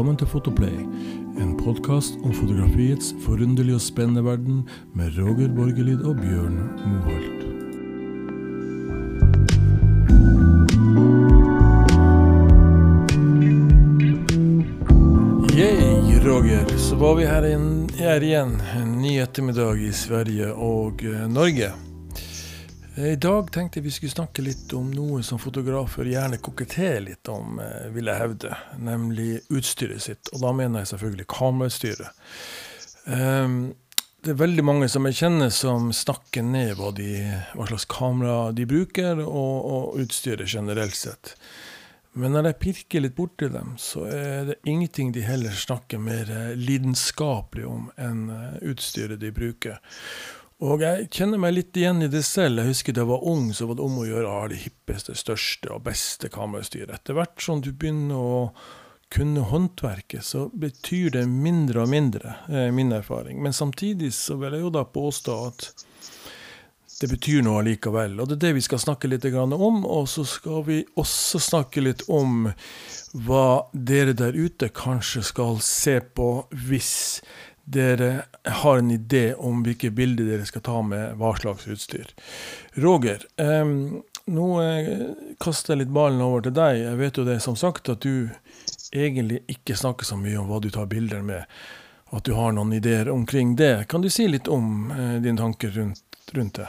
Velkommen til Fotoplay, en podkast om fotografiets forunderlige og spennende verden med Roger Borgelid og Bjørn Moholt. Yay, Roger. Så var vi her, igen, her igjen en ny ettermiddag i Sverige og eh, Norge. Eh, idag I dag vi skulle snacka lite om något som fotografer gärna koketterar lite om, eh, vill jag hävda, nämligen utstyret sitt. Och då menar jag selvfølgelig kamerautstyret. Um, det är väldigt många som jag känner som snackar ner vad, de, vad slags kamera de brukar och, och utstyret generellt sett. Men när jag pirkar lite bort i dem, så är det ingenting de heller snackar mer eh, lidenskapligt om än utstyret de brukar. Og jeg kjenner meg litt igjen i det selv. Jeg husker da jeg var ung, så var det om å gjøre å ha det hippeste, største og beste kamerastyret. Etter hvert som du begynner å kunne håndverket, så betyr det mindre og mindre, er min erfaring. Men samtidig så vil jeg jo da påstå at det betyr noe allikevel. Og det er det vi skal snakke litt om. Og så skal vi også snakke litt om hva dere der ute kanskje skal se på hvis dere har en idé om hvilke bilder dere skal ta med hva slags utstyr. Roger, ehm, eh, nå kaster jeg litt ballen over til deg. Jeg vet jo det som sagt at du egentlig ikke snakker så mye om hva du tar bilder med, at du har noen ideer omkring det. Kan du si litt om eh, dine tanker rundt, rundt, det?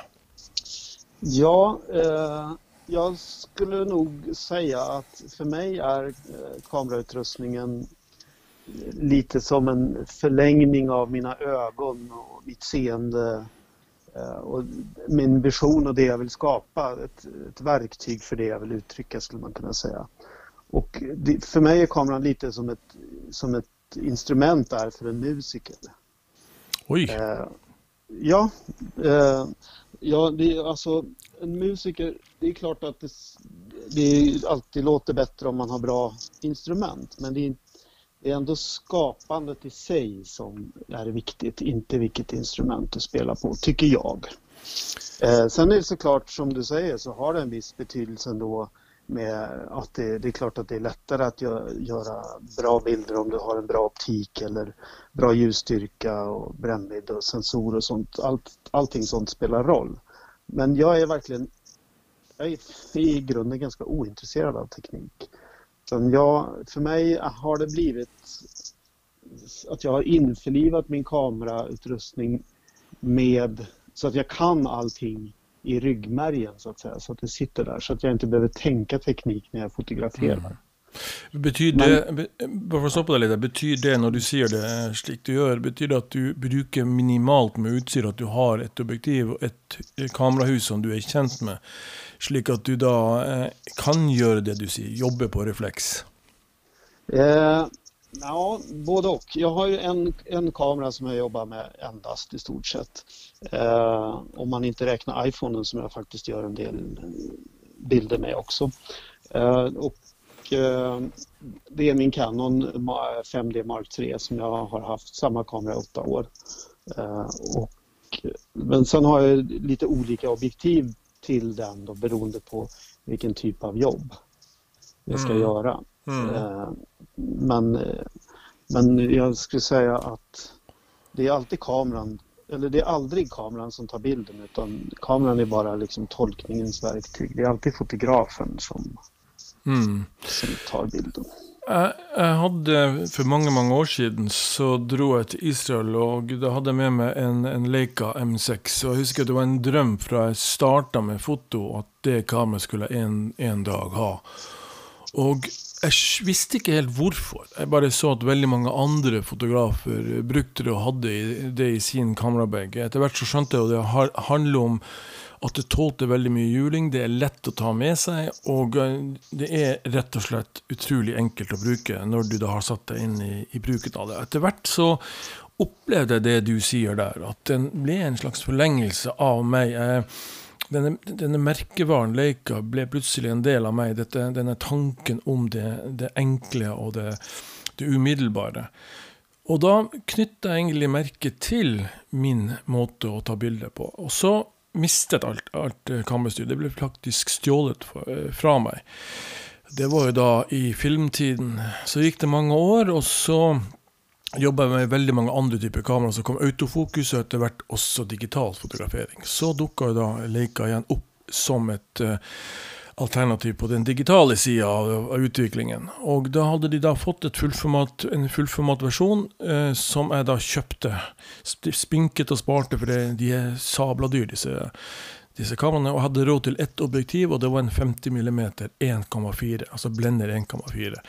Ja, eh, jag skulle nog säga att för mig är eh, kamerautrustningen lite som en förlängning av mina ögon och mitt seende eh, och min vision och det jag vill skapa. Ett, ett verktyg för det jag vill uttrycka skulle man kunna säga. Och det, för mig är kameran lite som ett, som ett instrument är för en musiker. Oj! Eh, ja, eh, ja det, alltså en musiker, det är klart att det, det alltid låter bättre om man har bra instrument men det är, det är ändå skapandet i sig som är viktigt, inte vilket instrument du spelar på, tycker jag. Eh, sen är det såklart som du säger så har det en viss betydelse ändå med att det, det, är klart att det är lättare att göra bra bilder om du har en bra optik eller bra ljusstyrka och brännvidd och sensor och sånt. Allt, allting sånt spelar roll. Men jag är verkligen jag är i grunden ganska ointresserad av teknik. Utan jag, för mig har det blivit att jag har införlivat min kamerautrustning med så att jag kan allting i ryggmärgen så att säga. Så att det sitter där så att jag inte behöver tänka teknik när jag fotograferar. Mm. Betyr det, bare for å stoppe deg litt, betyr det når du sier det slik du gjør, betyr det at du bruker minimalt med utstyr, at du har et objektiv og et kamerahus som du er kjent med, slik at du da eh, kan gjøre det du sier, jobbe på refleks? Eh, Ja, både och. Jag har ju en, en kamera som jag jobbar med endast i stort sett. Eh, om man inte räknar iPhonen som jag faktiskt gör en del bilder med också. Eh, och eh, det är min Canon 5D Mark 3 som jag har haft samma kamera i åtta år. Eh, och, men sen har jag lite olika objektiv till den då, beroende på vilken typ av jobb jag ska mm. göra. Mm. Eh, men, men jag skulle säga att det är alltid kameran, eller det är aldrig kameran som tar bilden utan kameran är bara liksom tolkningens verktyg. Det är alltid fotografen som, mm. som tar bilden. Jeg, hadde For mange mange år siden så dro jeg til Israel, og da hadde jeg med meg en, en Leica M6. Og jeg husker at det var en drøm fra jeg starta med foto, at det kameraet skulle en, en dag ha. Og jeg visste ikke helt hvorfor. Jeg bare så at veldig mange andre fotografer brukte det og hadde det i sin kamerabag. Etter hvert så skjønte jeg at det handler om at det tålte veldig mye juling, det er lett å ta med seg, og eh, det er rett og slett utrolig enkelt å bruke når du da har satt deg inn i, i bruken av det. Etter hvert så opplevde jeg det du sier der, at den ble en slags forlengelse av meg. Jeg denne, denne, merkevarenleika ble plutselig en del av meg. Dette, denne tanken om det, det enkle og det, det, umiddelbare. Og da knytta jeg egentlig merke til min måte å ta bilder på. Og så mistet alt, alt eh, kammerstyr. Det ble faktisk stjålet eh, fra meg. Det var jo da i filmtiden. Så gikk det mange år, og så jobba med veldig mange andre typer kamera. Så kom autofokus, og etter hvert også digital fotografering. Så dukka jo da Leica igjen opp som et uh, alternativ på den digitale sida av, av, utviklingen. Og da hadde de da fått fullformat, en fullformatversjon eh, som jeg da kjøpte. Spinket og sparte, for det, de er sabla dyr, disse disse kameraene, og hadde råd til ett objektiv, og det var en 50 mm 1,4, altså blender 1,4.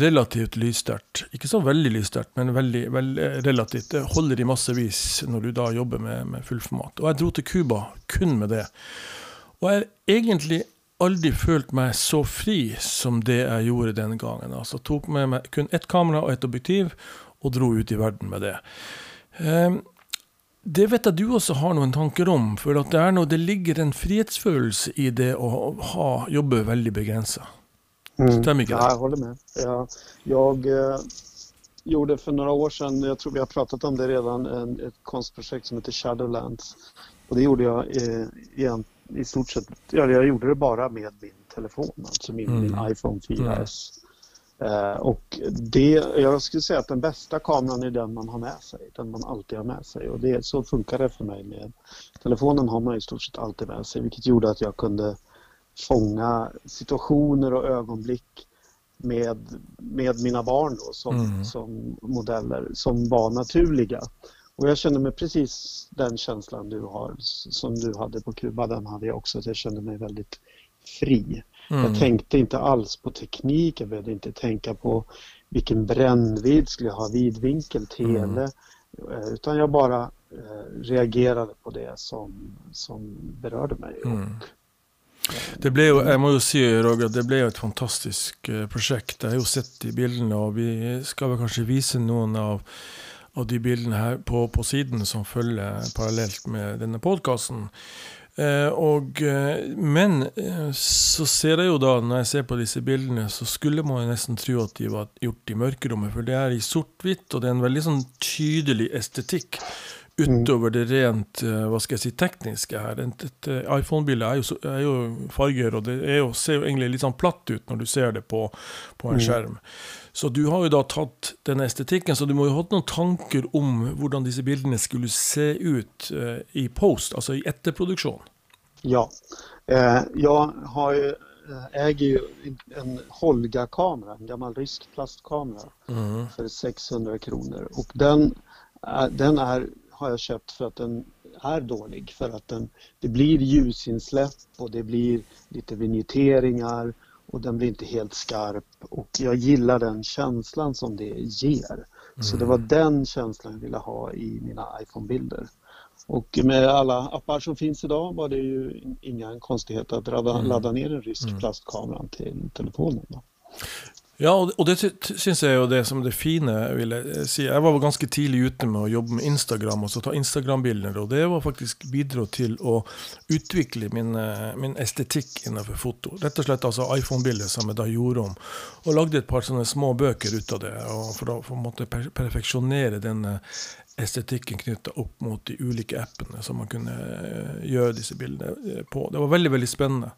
Relativt lyssterkt. Ikke så veldig lyssterkt, men veldig, veldig, eh, relativt. Det holder i massevis når du da jobber med, med fullformat. Og jeg dro til Cuba kun med det. Og jeg har egentlig aldri følt meg så fri som det jeg gjorde den gangen. Altså tok med meg kun ett kamera og ett objektiv, og dro ut i verden med det. Um, det vet jeg du også har noen tanker om. For det, noe, det ligger en frihetsfølelse i det å ha, jobbe veldig begrensa. Mm. Stämmer det? Ja, jag håller med. Ja, jag eh, gjorde för några år sedan, jag tror vi har pratat om det redan, en, ett konstprojekt som heter Shadowlands. Och det gjorde jag eh, igen, i stort sett, ja, jag gjorde det bara med min telefon, alltså min, mm. min iPhone 4S. Eh, och det, jag skulle säga att den bästa kameran är den man har med sig, den man alltid har med sig. Och det, så funkar det för mig. med Telefonen har man i stort sett alltid med sig vilket gjorde att jag kunde fånga situationer och ögonblick med, med mina barn då, som, mm. som modeller som var naturliga. Och jag kände mig precis den känslan du har, som du hade på Kuba, den hade jag också. Att jag kände mig väldigt fri. Mm. Jag tänkte inte alls på teknik, jag behövde inte tänka på vilken brännvidd, skulle jag ha vidvinkel, tele? Mm. Eh, utan jag bara eh, reagerade på det som, som berörde mig. Mm. Det ble jo, jeg må jo si Roger, det ble jo et fantastisk eh, prosjekt. Jeg har jo sett de bildene, og vi skal vel kanskje vise noen av, av de bildene her på, på siden som følger parallelt med denne podkasten. Eh, og, eh, men eh, så ser jeg jo da, når jeg ser på disse bildene, så skulle man nesten tro at de var gjort i mørkerommet. For det er i sort-hvitt, og det er en veldig sånn tydelig estetikk utover det rent hva skal jeg si, tekniske her. Et, iPhone-bilde er, er, jo farger, og det jo, ser jo egentlig litt sånn platt ut når du ser det på, på en mm. Så du har jo da tatt denne estetikken, så du må jo ha hatt noen tanker om hvordan disse bildene skulle se ut eh, i post, altså i etterproduksjon? Ja. Eh, jag har ju, eh, äger ju en Holga-kamera, en gammal rysk plastkamera mm. för 600 kronor. Och den, den är, har jag köpt för att den är dålig. För att den, det blir ljusinsläpp och det blir lite vignetteringar och den blir inte helt skarp och jag gillar den känslan som det ger. Mm. Så det var mm. den känslan jag ville ha i mina iPhone-bilder. Och med alla appar som finns idag var det ju inga konstigheter att ladda, mm. ladda ner en rysk mm. plastkamera till telefonen. Då. Ja, og det syns jeg jo det som det fine, vil eh, jeg si. Jeg var ganske tidlig ute med å jobbe med Instagram og så ta Instagram-bilder. Og det var faktisk bidro til å utvikle min, eh, min estetikk innenfor foto. Rett og slett altså iPhone-bilder som jeg da gjorde om. Og lagde et par sånne små bøker ut av det. for å på en måte perfeksjonere den eh, estetikken knytta opp mot de ulike appene som man kunne gjøre disse bildene på. Det var veldig, veldig spennende.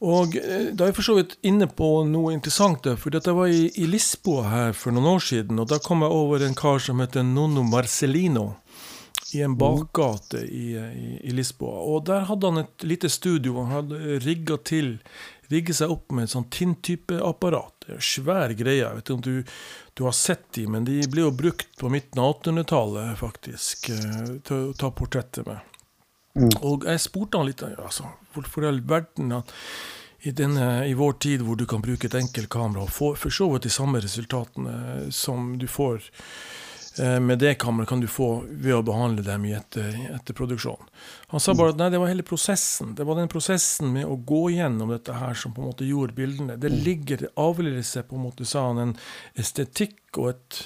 Og eh, Da er jeg for så vidt inne på noe interessant. for Jeg var i, i, Lisboa her for noen år siden, og da kom jeg over en kar som heter Nono Marcelino. I en bakgate i, i, i Lisboa. Og Der hadde han et lite studio. Han hadde rigga til rigget seg opp med et sånn Tinn-type-apparat. Svær greie. Jeg vet ikke om du, du, har sett de, men de ble jo brukt på midten av 1800-tallet, faktisk, eh, til å ta portretter med. Mm. Og jeg spurte han litt altså, hvorfor i all verden i, eh, denne, i, vår tid hvor du kan bruke et enkelt kamera og få for så vidt de samme resultatene eh, som du får eh, med det kameraet, kan du få ved å behandle dem i etter, etterproduksjon. Han sa bare at nei, det var hele prosessen. Det var den prosessen med å gå gjennom dette her som på en måte gjorde bildene. Det ligger, det avler seg på en måte, sa han, en estetikk og et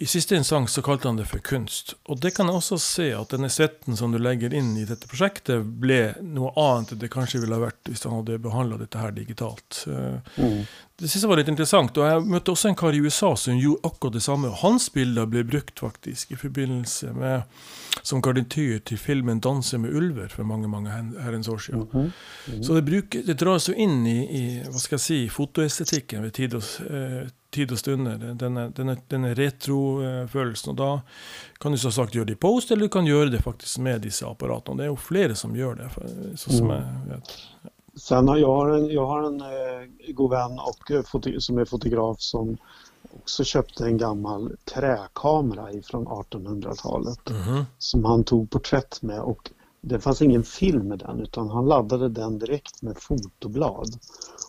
i siste instans så kalte han det for kunst. Og det kan jeg også se, at denne svetten som du legger inn i dette prosjektet, ble noe annet enn det kanskje ville ha vært hvis han hadde behandla dette her digitalt. Eh, mm. Det jeg var litt interessant. og Jeg møtte også en kar i USA som gjorde akkurat det samme. og Hans bilder ble brukt faktisk i forbindelse med som garnityr til filmen 'Danse med ulver' for mange mange herrens år siden. Mm -hmm. Så det, bruker, det dras jo inn i, i hva skal jeg si, fotoestetikken ved tid og, eh, tid og stunder. Denne, denne, denne retrofølelsen. Og da kan du så sagt gjøre det i post, eller du kan gjøre det faktisk med disse apparatene. Det er jo flere som gjør det, sånn som jeg vet. Sen har jag en, jag har en eh, god vän och, eh, som är fotograf som också köpte en gammal träkamera från 1800-talet mm som han tog porträtt med och det fanns ingen film med den utan han laddade den direkt med fotoblad.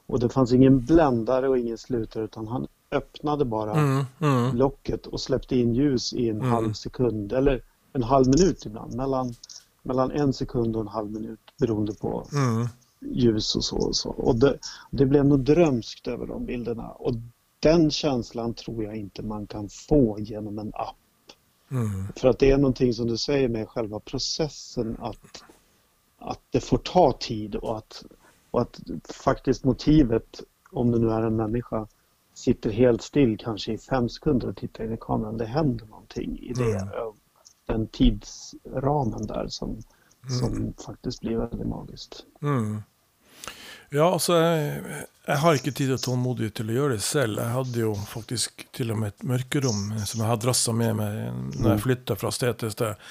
Och det fanns ingen bländare och ingen slutare utan han öppnade bara mm, mm. locket och släppte in ljus i en mm. halv sekund eller en halv minut ibland. Mellan, mellan en sekund och en halv minut beroende på mm ljus och så. Och, så. och det, det blev nog drömskt över de bilderna. Och den känslan tror jag inte man kan få genom en app. Mm. För att det är någonting som du säger med själva processen att, att det får ta tid och att, och att faktiskt motivet, om det nu är en människa, sitter helt still kanske i fem sekunder och tittar in i kameran. Det händer någonting i det, mm. den tidsramen där som, mm. som faktiskt blir väldigt magiskt. Mm. Ja, altså jeg, jeg, har ikke tid og tålmodighet til å gjøre det selv. Jeg hadde jo faktisk til og med et mørkerom som jeg har drassa med meg når jeg mm. flytta fra sted til sted.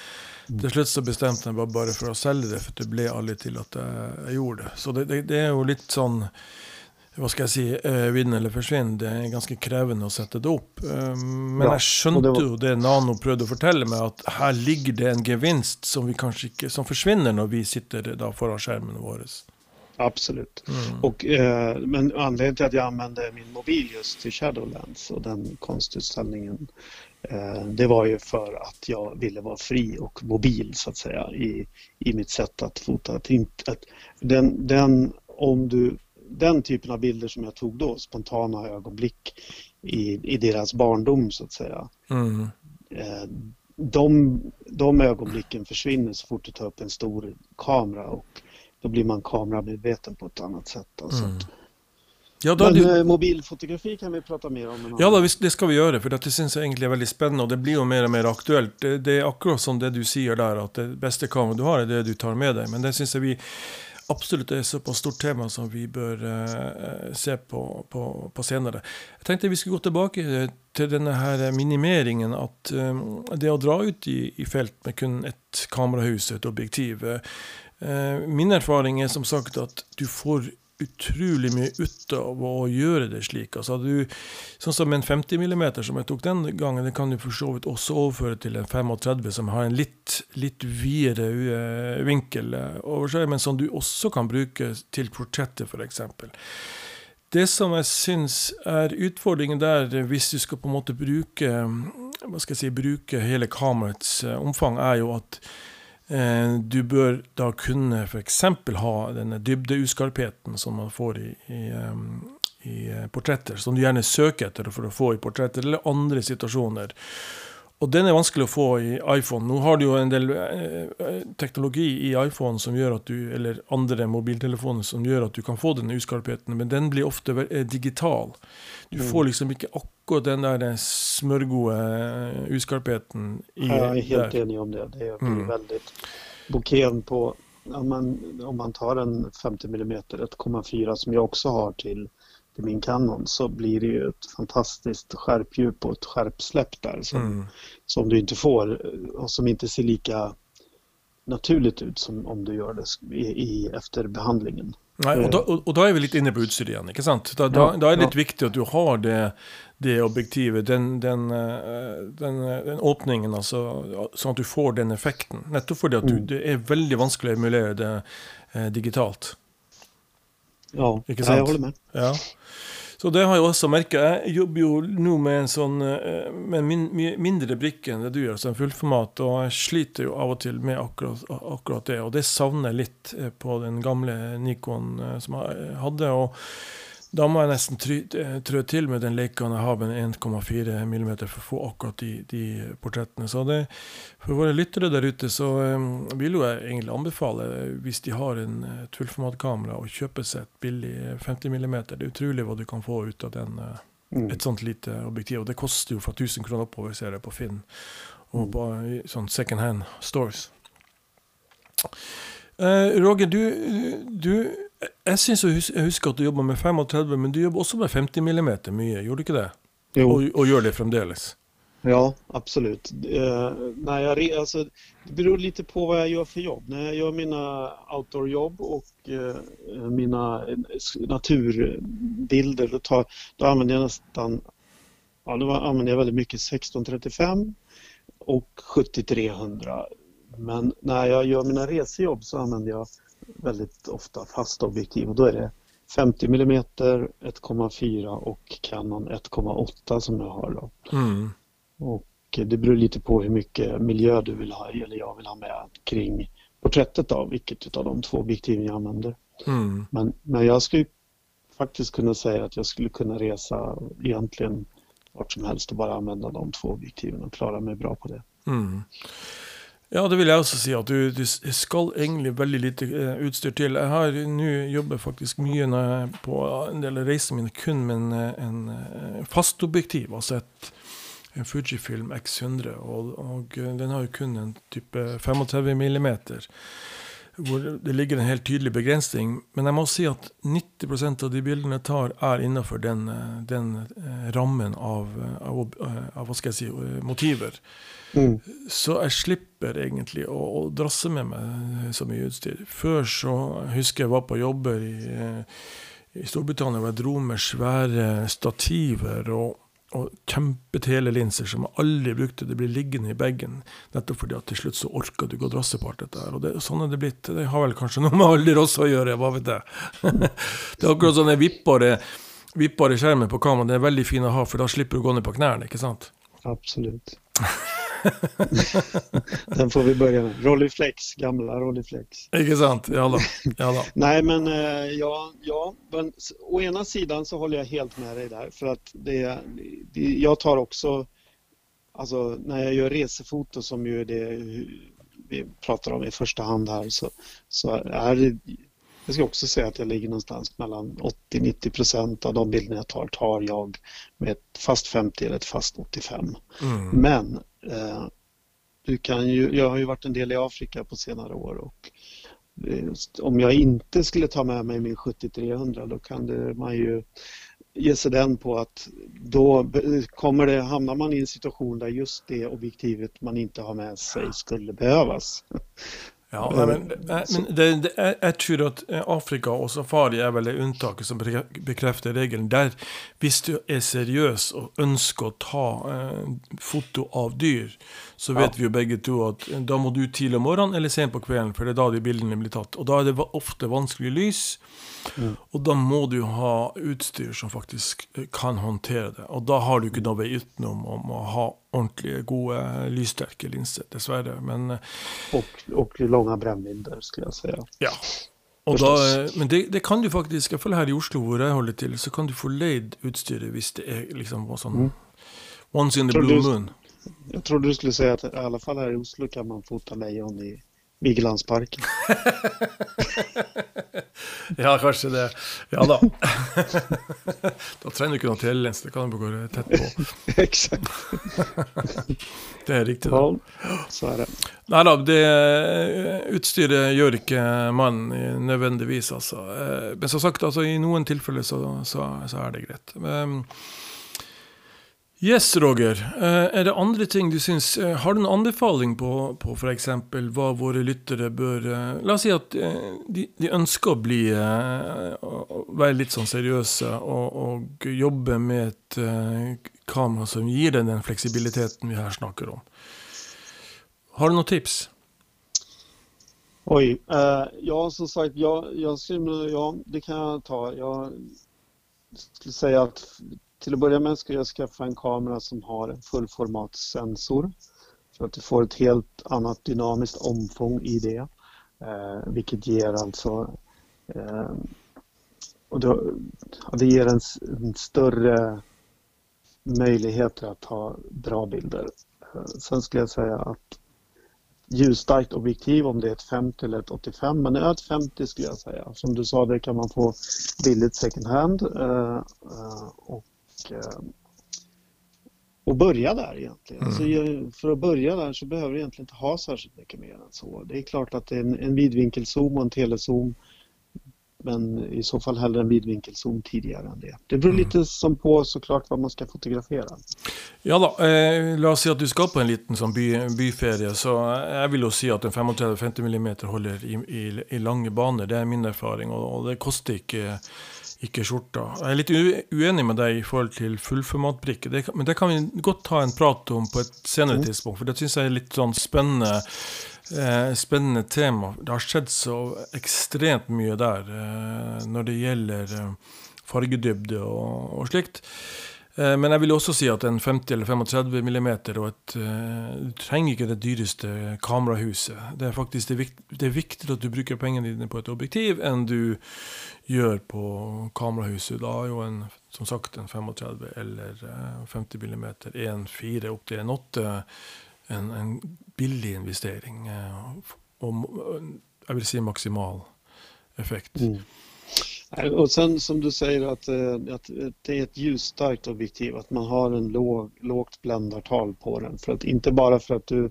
Mm. Til slutt så bestemte jeg meg bare for å selge det, for det ble aldri til at jeg, jeg gjorde det. Så det, det, det, er jo litt sånn hva skal jeg si, eh, vinn eller forsvinn. Det er ganske krevende å sette det opp. Eh, men jeg skjønte jo det Nano prøvde å fortelle meg, at her ligger det en gevinst som, vi kanskje ikke, som försvinner når vi sitter da foran skjermene våre. Absolut. Mm. Och, eh, men anledningen till att jag använde min mobil just till Shadowlands och den konstutställningen eh, det var ju för att jag ville vara fri och mobil så att säga i, i mitt sätt att fota. Att inte, att den, den, om du, den typen av bilder som jag tog då, spontana ögonblick i, i deras barndom så att säga. Mm. Eh, de, de ögonblicken försvinner så fort du tar upp en stor kamera och då blir man kameramedveten på ett annat sätt. Alltså. Mm. Ja, Men du... Eh, mobilfotografi kan vi prata mer om. Ja, da, det skal vi gjøre, for det syns jeg egentlig er veldig spennende. Og det blir jo mer og mer aktuelt. Det, det, er akkurat som det du sier der, at det beste kameraet du har, er det du tar med deg. Men det syns vi absolutt er et såpass stort tema som vi bør uh, se på, på, på, senere. Jeg tenkte vi skulle gå tilbake til denne her minimeringen. At um, det å dra ut i, i, felt med kun et kamerahus og et objektiv uh, Eh, Eh, min erfaring er som sagt at du får utrolig mye ut av å gjøre det slik. Altså, du, sånn som en 50 mm som jeg tok den gangen, det kan du for så vidt også overføre til en 35 som har en litt, litt videre eh, vinkel eh, over seg, men som du også kan bruke til portrettet, f.eks. Det som jeg syns er utfordringen der, hvis du skal på en måte bruke, hva skal jeg si, bruke hele kameraets omfang, er jo at Eh, du bør da kunne f.eks. ha denne dybdeuskarpheten som man får i, i, ehm, i, eh, portretter, som du gjerne søker etter for å få i portretter, eller andre situasjoner. Og den er vanskelig å få i iPhone. Nå har du jo en del eh, teknologi i iPhone som gjør at du, eller andre mobiltelefoner som gjør at du kan få denne uskarpheten, men den blir ofte digital. Du får mm. liksom ikke akkurat den der smørgode eh, uskarpheten i Jag är helt där. enig om det. Det blir mm. väldigt bouqueten på om man, om man tar en 50 mm 1,4 som jag också har till, till min Canon så blir det ju ett fantastiskt skärpdjup och ett skärpsläpp där som, mm. som du inte får och som inte ser lika naturligt ut som om du gör det i, i efter behandlingen. Nei, og, da, og, da, er vi litt inne på utstyret ikke sant? Da, da, da, er det litt viktig at du har det, det objektivet, den, den, eh, den, den, åpningen, altså, sånn at du får den effekten. Nettopp fordi at du, mm. det er veldig vanskelig å emulere det eh, digitalt. Ja, jeg holder med. Ja. Så det har jeg også merka. Jeg jobber jo nå med en sånn eh, med en mindre brikke enn det du gjør, en fullformat, og jeg sliter jo av og til med akkurat, akkurat det. Og det savner jeg litt eh, på den gamle Nikon eh, som jeg hadde. og Jeg nesten try, eh, trø til med den Leica jeg har med 1,4 mm for å få akkurat de, de portrettene. Så det, for våre lyttere der ute så um, vil jo jeg egentlig anbefale, hvis de har en et fullformatkamera, å kjøpe seg et billig 50 mm. Det er utrolig hva du kan få ut av den, Mm. et sånt lite objektiv. Og det koster jo fra 1000 kroner oppover, ser jeg på Finn. Og på i sånn second hand stores. Eh, Roger, du, du Jeg syns jeg husker at du jobba med 35, men du jobber også med 50 mm mye, gjorde du ikke det? Jo, Og, og gjør det fremdeles? ja absolut. Eh, när jag, alltså, det beror lite på vad jag gör för jobb. När jag gör mina outdoorjobb och eh, mina eh, naturbilder då, tar, då använder jag nästan ja, då använder jag väldigt mycket 1635 och 7300. Men när jag gör mina resejobb så använder jag väldigt ofta fasta objektiv och då är det 50 mm 1,4 och Canon 1,8 som jag har. Då. Mm. Och det beror lite på hur mycket miljö du vill ha eller jag vill ha med kring porträttet av vilket av de två objektiven jag använder. Mm. Men, men jag skulle faktiskt kunna säga att jag skulle kunna resa egentligen vart som helst och bara använda de två objektiven och klara mig bra på det. Mm. Ja, det vill jag också säga, att du, du ska egentligen väldigt lite eh, utstyr till. Jag har nu jobbat faktiskt mycket på eh, en del resor reisene kun med en, eh, en fast objektiv. Alltså ett, en Fujifilm X100, Och, och den har ju kun en typ 35 millimeter, det ligger en helt tydelig begrensning. Men jeg må si at 90% av de bildene jeg tar, er innenfor den, eh, den eh, rammen av, eh, av, av hva skal jeg si, eh, motiver. Mm. Så jeg slipper egentlig å, å drasse med meg så mye utstyr. Før så husker jeg var på jobber i, i Storbritannia hvor jeg dro med svære stativer og, kjempetele linser som jeg aldri brukte. Det blir liggende i bagen. Nettopp fordi at til slutt så orka du ikke å drasse på alt dette her. Og det, sånn er det blitt. Det har vel kanskje noe med alder også å gjøre, hva vet jeg. det er akkurat sånn vippbare, vippbare skjermer på kameraet. Det er veldig fint å ha, for da slipper du å gå ned på knærne, ikke sant? Absolut. Den får vi börja med. Rolleiflex, gamla Rolleiflex. Ikke sant? Ja da. Ja da. Nej men eh, ja, ja men, å ena sidan så håller jag helt med dig där för att det, det jag tar också alltså när jag gör resefoto som ju är det vi pratar om i första hand här så, så är det jag ska också säga att jag ligger någonstans mellan 80-90 procent av de bilder jag tar tar jag med ett fast 50 eller ett fast 85. Mm. Men eh, du kan ju, jag har ju varit en del i Afrika på senare år och eh, om jag inte skulle ta med mig min 7300 då kan det, man ju ge sig den på att då kommer det, hamnar man i en situation där just det objektivet man inte har med sig skulle behövas. Ja, nei, men, eh, men det, det, jeg tror at eh, Afrika og safari er vel det unntaket som bekrefter regelen. Der, hvis du seriøs og ønsker å ta eh, foto av dyr, så vet vi jo begge to at eh, da må du tidlig om morgenen eller sent på kvelden, for det er da de bildene blir tatt. Og da er det va- ofte vanskelig lys, og da må du ha utstyr som faktisk eh, kan håndtere det. Og da har du noe vei utenom om å ha ordentlige, gode, lyssterke linser, dessverre. Men eh, Och, och långa brännvidder skulle jag säga. Ja. Da, Forstås. eh, men det, det kan du faktisk, i hvert fall her i Oslo hvor jeg holder til, så kan du få leid utstyret hvis det er liksom sånn Once in the blue du- moon. Jag trodde du skulle säga att i alla fall här i Oslo kan man fota lejon i Vigelandsparken. Ja, kanskje det. Ja da. da trenger du ikke noe telelens, det kan du bare gå tett på. Exakt. Det er riktig. da. Ja, så är det. Nei da, det utstyret gjør ikke mannen eh, nødvendigvis, altså. Eh, Men som sagt, altså, i noen tilfeller så, så, så er det greit. Um, Yes, Roger. Eh, Er det andre ting du syns eh, Har du någon anbefaling på, på f.eks. hva våre lyttere bør bör, eh, La oss si at eh, de, de ønsker å bli eh, å- å Være litt sånn seriøse og, og jobbe med et kamera som gir den den fleksibiliteten vi her snakker om. Har du noen tips? Oj, eh, ja som sagt, jag, jag skulle, ja det kan jag ta. Jag skulle säga att till att börja med ska jag skaffa en kamera som har en fullformatssensor. Så att du får ett helt annat dynamiskt omfång i det. Eh, vilket ger alltså eh, och då, det ger en, en större möjligheter att ta bra bilder. Eh, sen skulle jag säga att ljusstarkt objektiv om det är ett 50 eller ett 85 men det är ett 50 skulle jag säga. Som du sa det kan man få billigt second hand eh, eh, och, och börja där egentligen. Mm. Alltså, för att börja där så behöver du egentligen inte ha särskilt mycket mer än så. Det är klart att en, en vidvinkelzoom och en telezoom men i så fall hellre en vidvinkelzoom tidigare än det. Det beror mm. lite som på såklart vad man ska fotografera. Ja då, eh, la oss si att du ska på en liten by, byferie, så jag vill ju säga att en 35-50 mm håller i, i, i lange baner. Det är min erfaring, och, och det kostar inte ikke skjorta. Jeg er litt uenig med deg i forhold til fullformatbrikke, det, men det kan vi godt ta en prat om på et senere mm. tidspunkt, for det syns jeg er litt sånn spennende Eh, spennende tema. Det har skjedd så ekstremt mye der eh, når det gjelder eh, fargedybde og, og slikt. Eh, men jeg vil også si at en 50 eller 35 mm og et eh, Du trenger ikke det dyreste kamerahuset. Det er faktisk det, vikt, det er viktigere at du bruker pengene dine på et objektiv enn du gör på kamerahuset. idag. jo en, som sagt en 35 eller 50 mm, 1,4 opp til 1,8 en, en billig investering. Eh, och eh, jag vill säga maximal effekt. Mm. Och sen som du säger att, eh, att det är ett ljusstarkt objektiv, att man har en låg, lågt bländartal på den. För att, inte bara för att du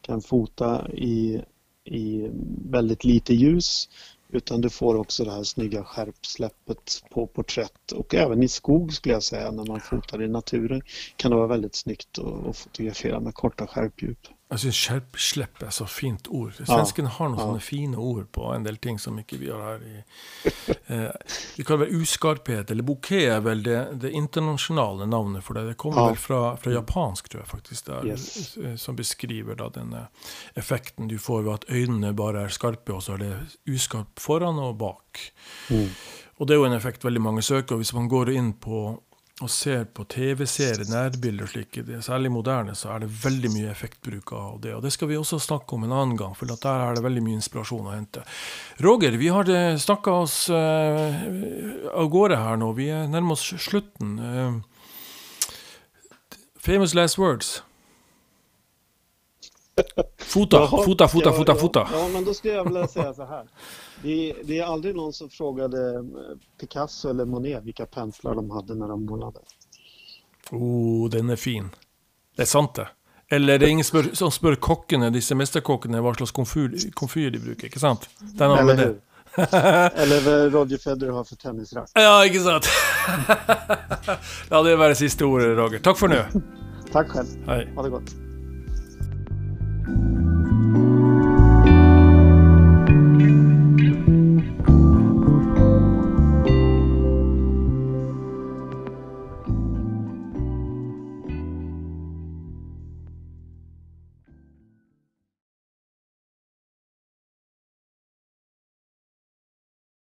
kan fota i, i väldigt lite ljus utan du får också det här snygga skärpsläppet på porträtt och även i skog skulle jag säga när man fotar i naturen kan det vara väldigt snyggt att fotografera med korta skärpdjup. Jag syns skärpsläpp är så fint ord. Svensken ja, har några ja. sådana fina ord på en del ting som inte vi har här i... Eh, vi kallar det uskarphet, eller bouquet är väl det, det internationella namnet för det. Det kommer ja. väl från, från japansk tror jag faktiskt, där, yes. Eh, som beskriver då den eh, effekten du får av att ögonen bara är skarpa och så är det uskarpt föran och bak. Mm. Och det är ju en effekt väldigt många söker. Om man går in på og ser på TV-serier, nærbilder og slike, særlig moderne, så er det veldig mye effektbruk av det. Og det skal vi også snakke om en annen gang, for der er det veldig mye inspirasjon å hente. Roger, vi har snakka oss uh, av gårde her nå. Vi er nærmer oss slutten. Uh, famous last words. Fota, fota, fota, fota, fota. Ja, ja, men då skulle jag vilja säga så här. Det, det, är aldrig någon som frågade eh, Picasso eller Monet vilka penslar de hade när de målade. Oh, den är fin. Det är sant det. Eller det är ingen spör, som spör kockene, de semesterkockene, hva slags komfyr, komfyr de bruker, ikke sant? Den Eller det. Eller vad Roger Federer har för tennisrack. Ja, inte sant? ja, det var det sista ordet, Roger. Tack för nu. Tack själv. Hej. Ha det gott.